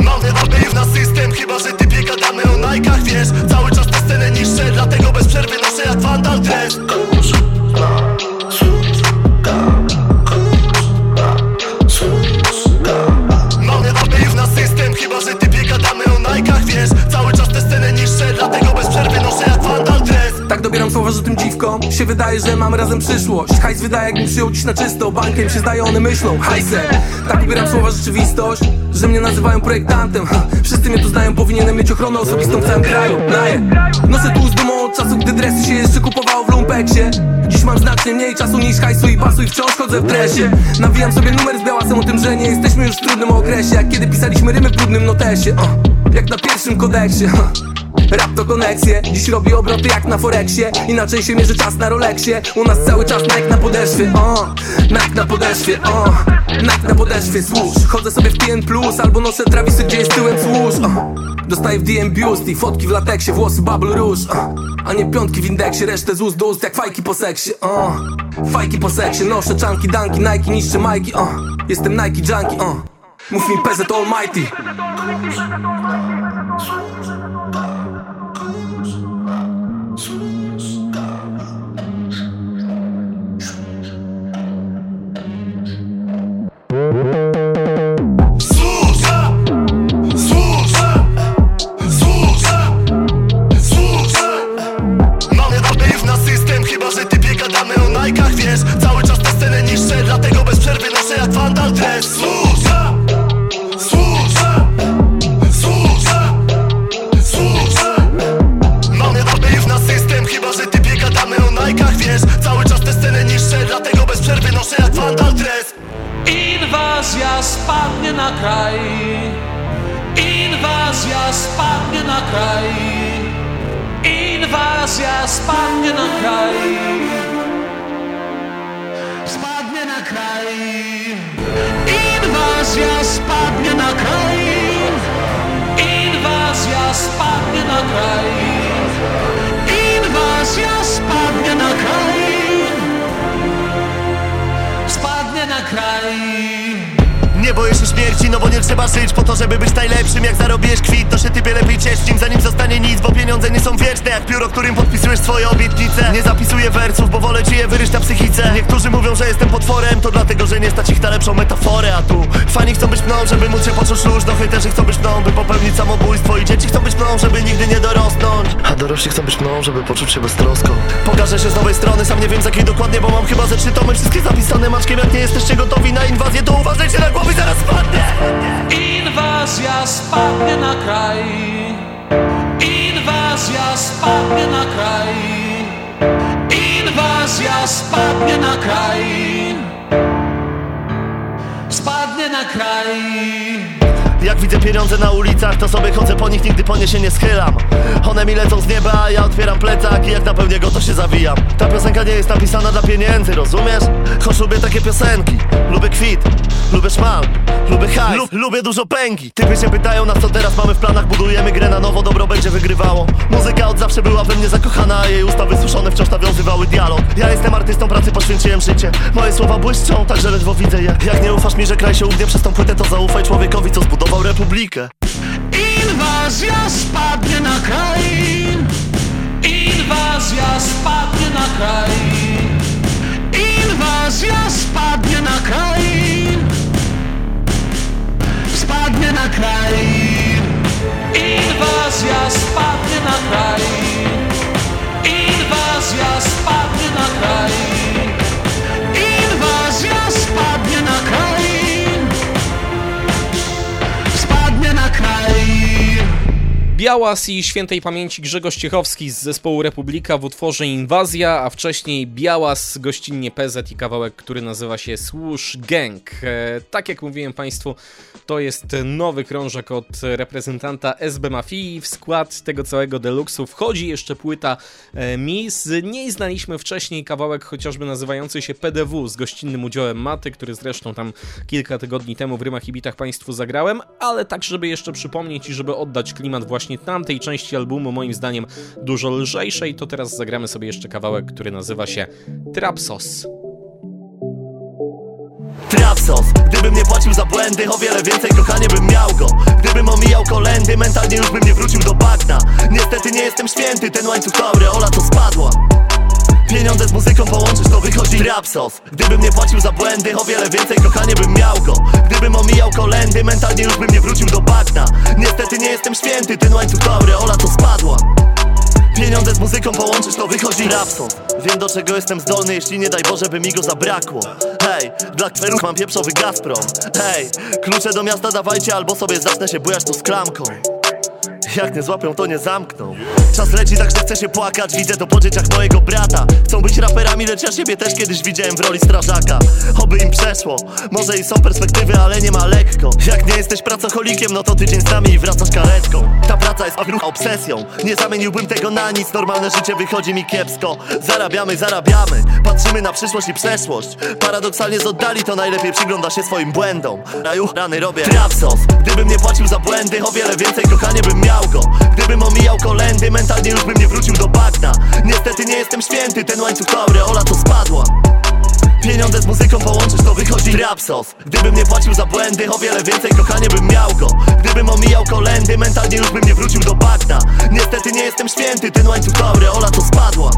R: Mam wpływ na system, chyba że typie gadamy o Nike'ach, wiesz? Cały czas tę scenę niszczę, dlatego bez przerwy noszę jak Vandal
S: dobieram słowa, że tym dziwko się wydaje, że mamy razem przyszłość. Hajs wydaje jakbym przyjął dziś na czysto. Bankiem się zdaje, one myślą. Hajsem Tak ubieram słowa rzeczywistość, że mnie nazywają projektantem. Ha, Wszyscy mnie tu znają, powinienem mieć ochronę osobistą w całym kraju. Naje. Noszę tu z dumą od czasu, gdy dresy się jeszcze kupowało w lumpeksie. Dziś mam znacznie mniej czasu niż hajsu i basu i wciąż chodzę w dresie. Nawijam sobie numer z białasem o tym, że nie jesteśmy już w trudnym okresie. Jak kiedy pisaliśmy rymy w brudnym notesie. Jak na pierwszym kodeksie. Rap to koneksje, dziś robi obroty jak na Forexie. Inaczej się mierzy czas na Rolexie. U nas cały czas Nike na podeszwie, o. Nike na podeszwie, o. Nike na podeszwie, służ. Chodzę sobie w TN Plus albo noszę Travisy, gdzie jest tyłem służ o. Dostaję w DM biust fotki w lateksie, włosy bubble rouge o. A nie piątki w indeksie, resztę z ust do ust jak fajki po seksie, o. Fajki po seksie, noszę czanki, danki, Nike, niszczy majki, o. Jestem Nike junkie, o. Mów mi PZ Almighty
R: Nie boję się śmierci, no bo nie trzeba żyć po to, żeby być najlepszym Jak zarobisz kwit, to się tybie lepiej ciesz nim Zanim zostanie nic, bo pieniądze nie są wieczne Jak pióro, którym podpisujesz swoje obietnice. Nie zapisuję wersów, bo wolę ci je wyryć na psychice. Niektórzy mówią, że jestem potworem To dlatego, że nie stać ich na lepszą metaforę A tu fani chcą być mną, żeby móc się poczuć luźno. Hejterzy chcą być mną, by popełnić samobójstwo I dzieci chcą być mną, żeby nigdy nie dorosnąć. A dorośli chcą być mną, żeby poczuć się beztroską. Pokażę się z nowej strony, sam nie wiem z jakiej dokładnie Bo mam chyba ze trzy tomy, wszystkie zapisane. Maczkiem, jak nie jesteście gotowi na inwazję To uważajcie na głowy, zaraz spadnę
T: Inwazja spadnie na kraj. Inwazja spadnie na kraj. Inwazja spadnie na kraj. Spadnie na kraj
R: Jak widzę pieniądze na ulicach, to sobie chodzę po nich, nigdy po nie się nie schylam. One mi lecą z nieba, a ja otwieram plecak i jak napełnię go, to się zawijam. Ta piosenka nie jest napisana dla pieniędzy, rozumiesz? Choć lubię takie piosenki, lubię kwit, lubię szmal, lubię hajs, Lub, lubię dużo pęki. Typy się pytają nas co teraz mamy w planach, budujemy grę na nowo, dobro będzie wygrywało. Muzyka od zawsze była we mnie zakochana, a jej usta wysuszone wciąż nawiązywały dialog. Ja jestem artystą, pracy poświęciłem życie, moje słowa błyszczą, także ledwo widzę je. Jak nie ufasz mi, że kraj się ugnie przez tą płytę, to zaufaj człowiekowi, co zbudował republikę.
T: Inwazja spadnie na kraj. Inwazja spadnie na kraj
D: Białas i świętej pamięci Grzegorz Ciechowski z zespołu Republika w utworze Inwazja, a wcześniej Białas, gościnnie PZ i kawałek, który nazywa się Służ Gang. E, tak jak mówiłem Państwu, to jest nowy krążek od reprezentanta SB Mafii. W skład tego całego deluksu wchodzi jeszcze płyta e, Mi. Z niej znaliśmy wcześniej kawałek chociażby nazywający się PDW z gościnnym udziałem Maty, który zresztą tam kilka tygodni temu w Rymach i Bitach Państwu zagrałem, ale tak żeby jeszcze przypomnieć i żeby oddać klimat właśnie tamtej części albumu, moim zdaniem dużo lżejszej, to teraz zagramy sobie jeszcze kawałek, który nazywa się Trapsos.
R: Trapsos Gdybym nie płacił za błędy, o wiele więcej kochanie bym miał go. Gdybym omijał kolendy, mentalnie już bym nie wrócił do bagna. Niestety nie jestem święty, ten łańcuch aureola to spadła Pieniądze z muzyką połączyć to wychodzi Trapsos Gdybym nie płacił za błędy, o wiele więcej kochanie bym miał go. Gdybym omijał kolendy, mentalnie już bym nie wrócił do bagna. Niestety nie jestem święty, ten łańcuch aureola to spadła. Pieniądze z muzyką połączyć to wychodzi rapson Wiem do czego jestem zdolny, jeśli nie daj Boże by mi go zabrakło. Hej, dla kwerów mam pieprzowy Gazprom. Hej, klucze do miasta dawajcie albo sobie zacznę się bujać tu z klamką Jak nie złapią, to nie zamkną. Czas leci, tak że chcę się płakać. Widzę to po dzieciach mojego brata. Chcą być raperami, lecz ja siebie też kiedyś widziałem w roli strażaka. Oby im przeszło. Może i są perspektywy, ale nie ma lekko. Jak nie jesteś pracocholikiem, no to tydzień z nami i wracasz karetką. Ta praca jest rucha obsesją. Nie zamieniłbym tego na nic. Normalne życie wychodzi mi kiepsko. Zarabiamy, zarabiamy. Patrzymy na przyszłość i przeszłość. Paradoksalnie z oddali to najlepiej przygląda się swoim błędom. Raju, rany robię. Trapsos Gdybym nie płacił za błędy O wiele więcej kochanie bym miał go. Gdybym omijał kolendy Mentalnie już bym nie wrócił do bagna. Niestety nie jestem święty Ten łańcuch to aureola to spadła Pieniądze z muzyką połączysz to wychodzi Rapsos Gdybym nie płacił za błędy O wiele więcej kochanie bym miał go. Gdybym omijał kolendy Mentalnie już bym nie wrócił do bagna. Niestety nie jestem święty Ten łańcuch to aureola to spadła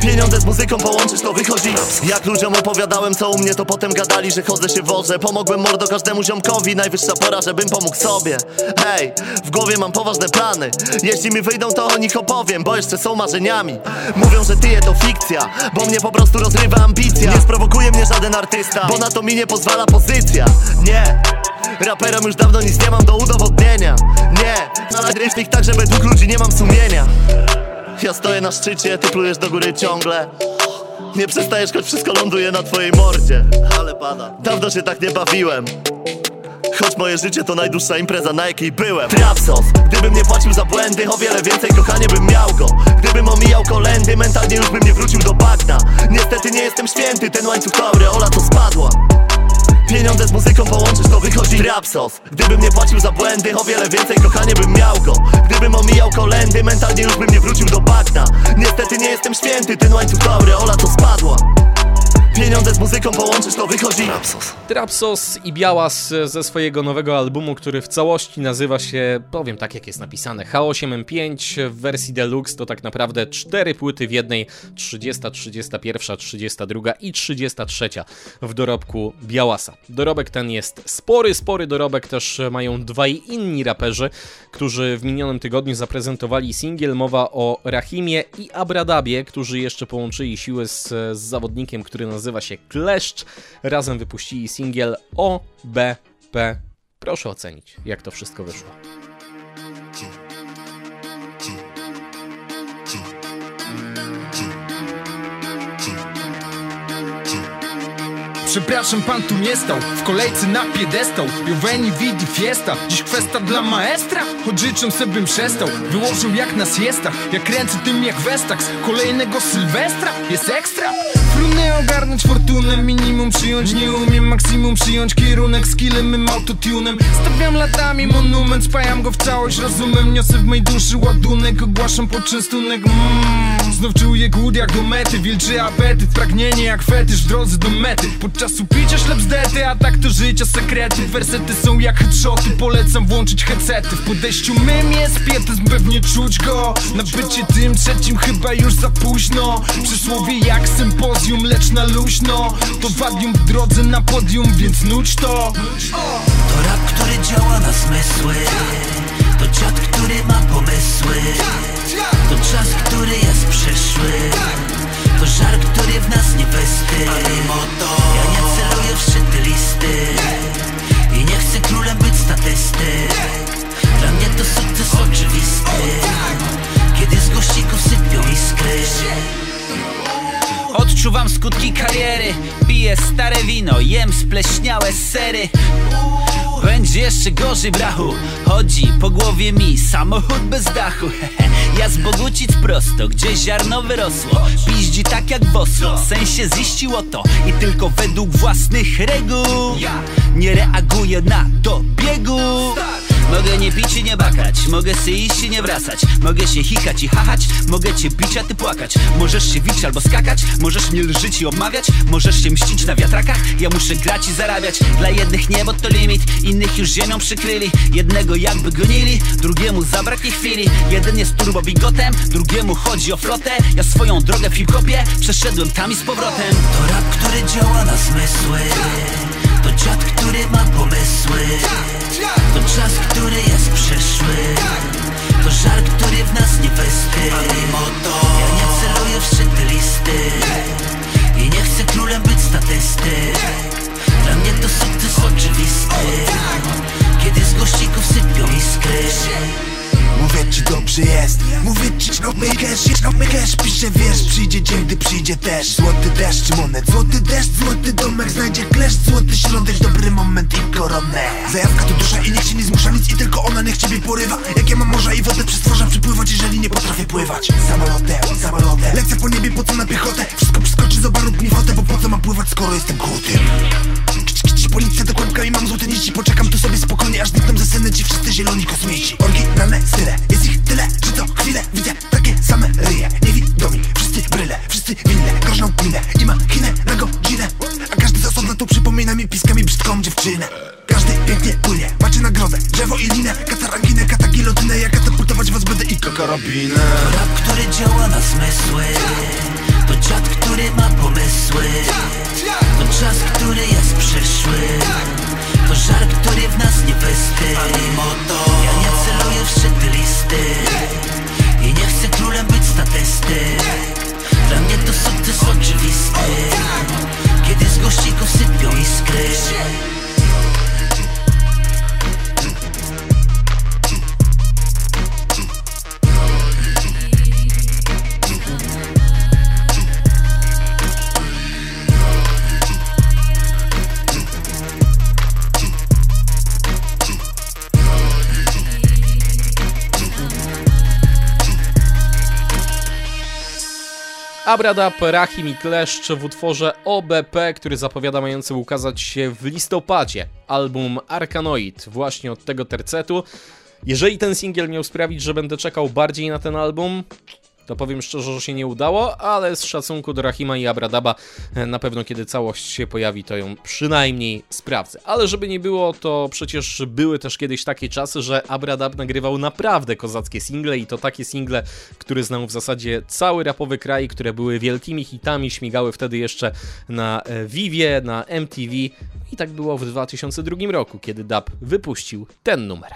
R: Pieniądze z muzyką połączysz to wychodzi. Jak ludziom opowiadałem co u mnie to potem gadali, że chodzę się wożę. Pomogłem mordo każdemu ziomkowi, najwyższa pora, żebym pomógł sobie. Hej, w głowie mam poważne plany. Jeśli mi wyjdą to o nich opowiem, bo jeszcze są marzeniami. Mówią, że tyje to fikcja, bo mnie po prostu rozrywa ambicja. Nie sprowokuje mnie żaden artysta, bo na to mi nie pozwala pozycja. Nie, raperom już dawno nic nie mam do udowodnienia. Nie, na ich tak, że według ludzi nie mam sumienia ja stoję na szczycie, ty plujesz do góry ciągle. Nie przestajesz, choć wszystko ląduje na twojej mordzie. Ale pada. Dawno się tak nie bawiłem. Choć moje życie to najdłuższa impreza, na jakiej byłem. Trapsos, gdybym nie płacił za błędy O wiele więcej kochanie bym miał go. Gdybym omijał kolendy, mentalnie już bym nie wrócił do bagna. Niestety nie jestem święty, ten łańcuch aureola to spadła Pieniądze z muzyką połączysz to wychodzi Rapsos Gdybym nie płacił za błędy O wiele więcej kochanie bym miał go. Gdybym omijał kolendy Mentalnie już bym nie wrócił do bagna. Niestety nie jestem święty Ten łańcuch aureola to spadła Pieniądze z muzyką połączysz to wychodzi. Rapsos
D: Trapsos i Białas ze swojego nowego albumu, który w całości nazywa się, powiem tak jak jest napisane, H8M5 w wersji deluxe to tak naprawdę cztery płyty w jednej, 30, 31, 32 i 33 w dorobku Białasa. Dorobek ten jest spory, spory dorobek też mają dwaj inni raperzy, którzy w minionym tygodniu zaprezentowali singiel, mowa o Rahimie i Abradabie, którzy jeszcze połączyli siły z, z zawodnikiem, który nazywa się Kleszcz, razem wypuścili singiel OBP. Proszę ocenić, jak to wszystko wyszło.
U: Przepraszam, pan tu nie stał. W kolejce na piedestał. Joveni vidi fiesta. Dziś kwesta dla maestra? Choć życzę sobie bym przestał. Wyłożył jak na siestach Ja kręcę tym jak Westax. Kolejnego Sylwestra? Jest ekstra. Trudne ogarnąć fortunę. Minimum przyjąć nie umiem. Maksimum przyjąć kierunek Skillem mym autotunem. Stawiam latami monument. Spajam go w całość. Rozumem niosę w mej duszy ładunek. Ogłaszam poczęstunek. Mm, Znów czuję głód jak do mety. Wilczy apetyt. Pragnienie jak fetysz w drodze do mety. Podczas upicia ślep zdety A tak to życia sekrety. Wersety są jak headshoty Polecam włączyć headsety. W podejściu mym jest pietyzm Pewnie czuć go. Na bycie tym trzecim chyba już za późno. Przysłowie jak sympozjum Lecz na luźno. To wadium w drodze na podium Więc nuć to.
V: To rap, który działa na zmysły. To dziad, który ma pomysły. To czas, który jest przyszły To żar, który w nas nie wystygł Ja nie celuję w szczyty listy I nie chcę królem być statystyk Dla mnie to sukces oczywisty Kiedy z gościków sypią iskry.
W: Odczuwam skutki kariery Piję stare wino, jem spleśniałe sery będzie jeszcze gorzej brachu. Chodzi po głowie mi samochód bez dachu. Ja z Bogucic prosto, gdzie ziarno wyrosło. Piździ tak jak wosło, sensie ziściło to I tylko według własnych reguł. Nie reaguję na dobiegu. Mogę nie pić i nie bakać Mogę se iść i nie wracać. Mogę się chikać i hachać Mogę cię bić, a ty płakać. Możesz się wić albo skakać Możesz mnie lżyć i obmawiać. Możesz się mścić na wiatrakach Ja muszę grać i zarabiać. Dla jednych niebo to limit Innych już ziemią przykryli. Jednego jakby gonili Drugiemu zabraknie chwili. Jeden jest turbo bigotem Drugiemu chodzi o flotę. Ja swoją drogę w hip-hopie Przeszedłem tam i z powrotem.
V: To rap, który działa na zmysły. To dziad, który ma pomysły. To czas, który jest przyszły. To żar, który w nas nie wystygł Ja nie celuję w szczyty listy. I nie chcę królem być statystyk Dla mnie to sukces oczywisty Kiedy z gościków sypią iskry
X: dobrze jest. Mówię ci, no my cash, no my cash. Piszę wiesz, przyjdzie dzień, gdy przyjdzie też. Złoty deszcz, monet, złoty deszcz Złoty domek, znajdzie kleszcz Złoty środek, dobry moment i koronę. Zajawka to dusza i nikt się nie zmusza. Nic I tylko ona niech ciebie porywa. Jak ja mam morza i wodę przestworzam przypływać Jeżeli nie potrafię pływać. Samolotem, samolotem. Lecę po niebie, po co na piechotę? Wszystko przeskoczy, zobarób mi fotę Bo po co mam pływać, skoro jestem kłutym Policja do kłębka i mam złote nici Poczekam tu sobie spokojnie, aż znikną ze sceny ci wszyscy zieloni kosmici. Oryginalne style, jest ich tyle, że co chwilę widzę takie same ryje. Niewidomi, wszyscy bryle, wszyscy winne, groźną minę I machinę na godzinę. A każdy z osobna tu przypomina mi piskami brzydką dziewczynę. Każdy pięknie płynie, macie nagrodę, drzewo i linę Kataranginę, katagilotynę, jak katapultować was będę i
V: To rap, który działa na zmysły To dziad, który ma pomysły. To czas, który jest przyszły. To żar, który w nas nie wystygł Mimo to ja nie celuję w szczyty listy. I nie chcę królem być statystyk
D: Abradab, Rahim i Kleszcz w utworze OBP, który zapowiada mający ukazać się w listopadzie. Album Arkanoid, właśnie od tego tercetu. Jeżeli ten singiel miał sprawić, że będę czekał bardziej na ten album, to powiem szczerze, że się nie udało, ale z szacunku do Rahima i Abradaba e, na pewno kiedy całość się pojawi, to ją przynajmniej sprawdzę. Ale żeby nie było, to przecież były też kiedyś takie czasy, że Abradab nagrywał naprawdę kozackie single i to takie single, które znał w zasadzie cały rapowy kraj, które były wielkimi hitami, śmigały wtedy jeszcze na e, Vivie, na MTV i tak było w 2002 roku, kiedy Dab wypuścił ten numer.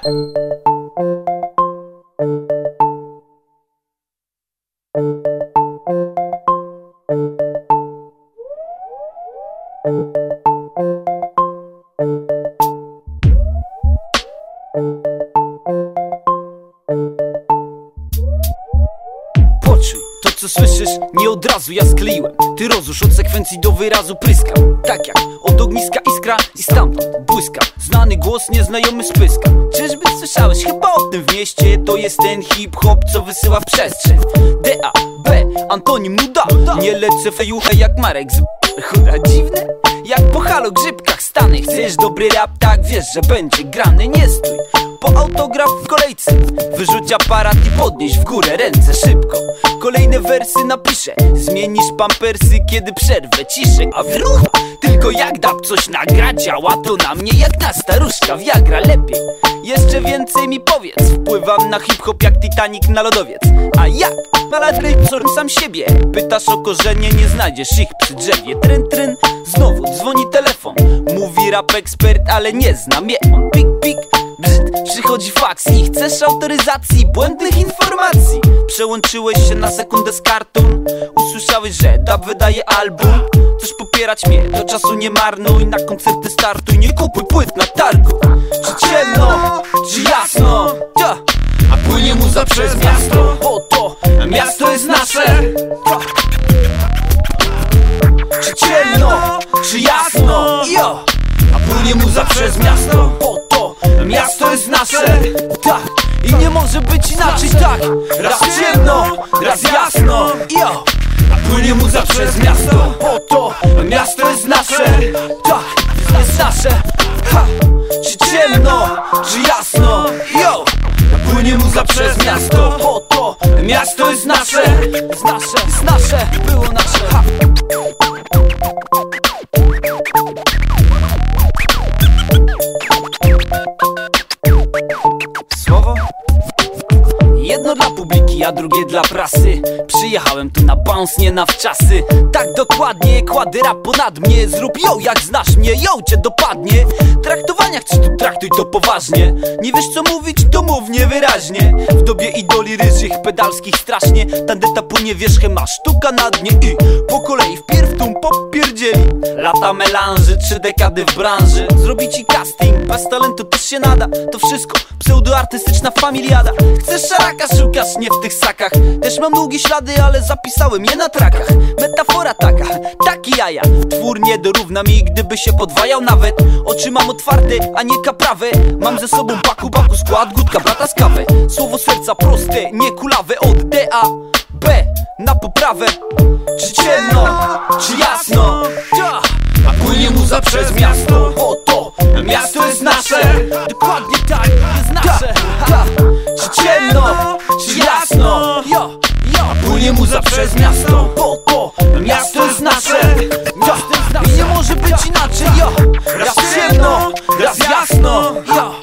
Y: Słyszysz, nie od razu ja skleiłem. Ty rozrusz od sekwencji do wyrazu pryskam. Tak jak od ogniska iskra i stamtąd błyska. Znany głos, nieznajomy spyska Czyżby słyszałeś? Chyba o tym w mieście. To jest ten hip-hop, co wysyła w przestrzeń. D-A, B, antonim nuda. Nie lecę fejuchę jak Marek z chuda. Dziwne? Jak po halo grzybkach stany Chcesz dobry rap, tak wiesz, że będzie grany. Nie stój po autograf w kolejce. Wyrzuć aparat i podnieś w górę ręce szybko. Kolejne wersy napiszę. Zmienisz pampersy, kiedy przerwę ciszę. A wróch, tylko jak dab coś nagra Działa to na mnie jak na staruszka Viagra. Lepiej Jeszcze więcej mi powiedz. Wpływam na hip-hop jak Titanic na lodowiec. A jak? Na latrej sam siebie. Pytasz o korzenie, nie znajdziesz ich przy drzewie. Tryn, tryn, znowu dzwoni telefon. Mówi rap ekspert, ale nie znam je On. Pik, pik, przychodzi faks I chcesz autoryzacji, błędnych informacji. Przełączyłeś się na sekundę z kartą. Usłyszałeś, że dab wydaje album. Chcesz popierać mnie, to czasu nie marnuj. Na koncerty startuj, nie kupuj płyt na targu. Czy ciemno, czy jasno? Ja. A płynie muza przez miasto. Bo to miasto jest nasze. Czy ciemno, czy jasno. A płynie muza przez miasto miasto jest nasze Tak i nie może być inaczej tak Raz ciemno, raz jasno jo. A płynie muza przez miasto Bo to miasto jest nasze Tak, jest nasze ha. Czy ciemno, czy jasno jo. A płynie muza przez miasto Bo to miasto jest nasze Jest nasze, jest nasze, było Bounce, nie na wczasy. Tak dokładnie, kładę rap ponad mnie. Zrób ją jak znasz mnie, ją cię dopadnie. Traktowania chcesz tu traktuj to poważnie? Nie wiesz co mówić, to mów niewyraźnie. W dobie idoli ryżych, pedalskich strasznie. Tandeta płynie wierzchem, a sztuka na dnie I po kolei wpierw tum popierdzie podzieli Lata melanży, trzy dekady w branży. Zrobi ci casting, bez talentu też się nada. To wszystko pseudoartystyczna familiada. Chcesz szaraka, szukasz nie w tych sakach. Też mam długie ślady, ale zapisałem je na trakach. Metafora taka, taki jaja. Twór nie dorówna mi, gdyby się podwajał nawet. Oczy mam otwarte, a nie kaprawe. Mam ze sobą baku, baku skład, gutka brata z kawy. Słowo serca proste, nie kulawe. Od D, A, B na poprawę. Czy ciemno, czy jasno? Ta, A płynie muza przez miasto. Bo to miasto jest nasze. Dokładnie tak, jest nasze. Ta, Czy ciemno, czy jasno A płynie muza przez miasto Bo to miasto jest nasze. Ta, I nie może być inaczej. Jo, raz ciemno, raz jasno. Jo.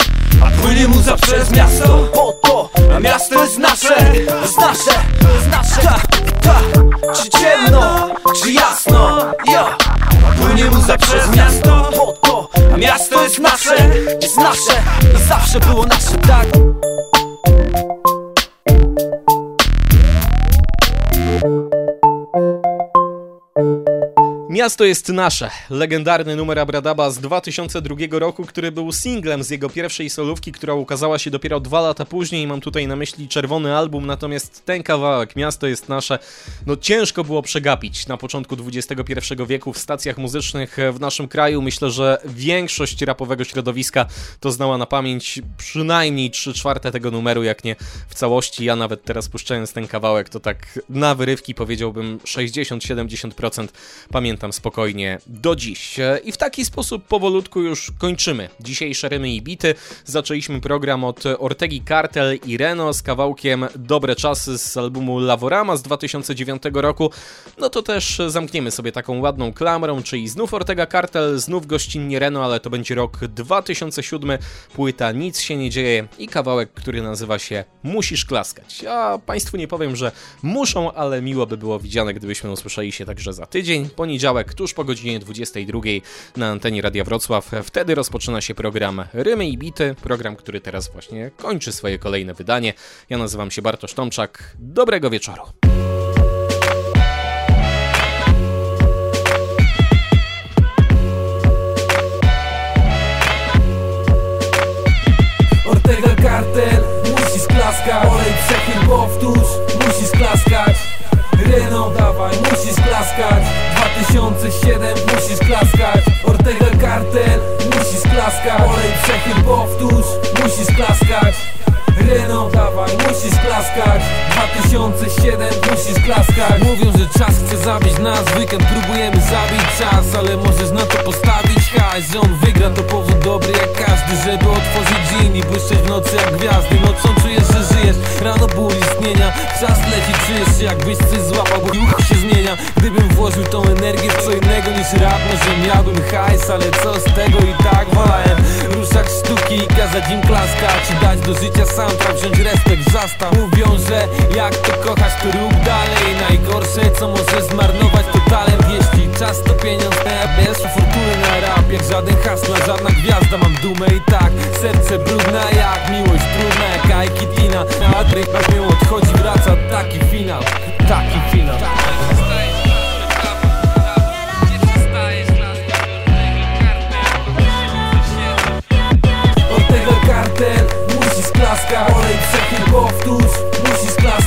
Y: A płynie muza przez miasto Bo to miasto jest nasze. Jest nasze, jest nasze. Ta, ta. Czy ciemno, czy jasno. Jo. A płynie muza przez miasto Bo to miasto jest nasze. Jest nasze. I zawsze było nasze, tak
D: Miasto jest nasze. Legendarny numer Abradaba z 2002 roku, który był singlem z jego pierwszej solówki, która ukazała się dopiero dwa lata później. Mam tutaj na myśli czerwony album, natomiast ten kawałek, Miasto jest nasze, no ciężko było przegapić na początku XXI wieku w stacjach muzycznych w naszym kraju. Myślę, że większość rapowego środowiska to znała na pamięć przynajmniej 3 czwarte tego numeru, jak nie w całości. Ja nawet teraz puszczając ten kawałek, to tak na wyrywki powiedziałbym 60-70% pamiętam pamiętam spokojnie do dziś. I w taki sposób powolutku już kończymy dzisiejsze rymy i bity. Zaczęliśmy program od Ortegi Cartel i Reno z kawałkiem Dobre Czasy z albumu Lavorama z 2009 roku. No to też zamkniemy sobie taką ładną klamrą, czyli znów Ortega Cartel, znów gościnnie Reno, ale to będzie rok 2007, płyta Nic się nie dzieje i kawałek, który nazywa się Musisz klaskać. Ja Państwu nie powiem, że muszą, ale miło by było widziane, gdybyśmy usłyszeli się także za tydzień, poniedziałek poniedziałek, tuż po godzinie 22 na antenie Radia Wrocław. Wtedy rozpoczyna się program Rymy i Bity, program, który teraz właśnie kończy swoje kolejne wydanie. Ja nazywam się Bartosz Tomczak. Dobrego wieczoru.
A: Ortega kartel, musisz klaskać Olej przechyl powtórz, musisz klaskać Reno, dawaj, musisz klaskać 2007, musisz klaskać. Ortega Kartel, musisz klaskać. Olej przechyl powtórz, musisz klaskać Dawaj, musisz klaskać. 2007, musisz klaskać. Mówią, że czas chce zabić nas Weekend próbujemy zabić czas Ale możesz na to postawić hajs. Że on wygra to powód dobry jak każdy Żeby otworzyć dzień i błyszczeć w nocy jak gwiazdy. Nocą czujesz, że żyjesz, rano ból istnienia. Czas leci, czujesz się jakbyś coś złapał Bo ruch się zmienia. Gdybym włożył tą energię w co innego niż rap Może miałbym hajs, ale co z tego i tak wolałem. Ruszać sztuki i kazać im klaskać dać do życia soundtrack, wziąć respekt, zastaw Mówią, że jak to kochasz, to rób dalej. Najgorsze, co możesz zmarnować, to talent. Jeśli czas to pieniądz, ja pierwsza fortuny na rap Jak żaden hasła, żadna gwiazda, mam dumę i tak Serce brudne jak miłość trudna, jak Aikitina Madryk na odchodzi, wraca. Taki finał Taki finał musisz klaskać Olej przechyl powtórz, musisz klaskać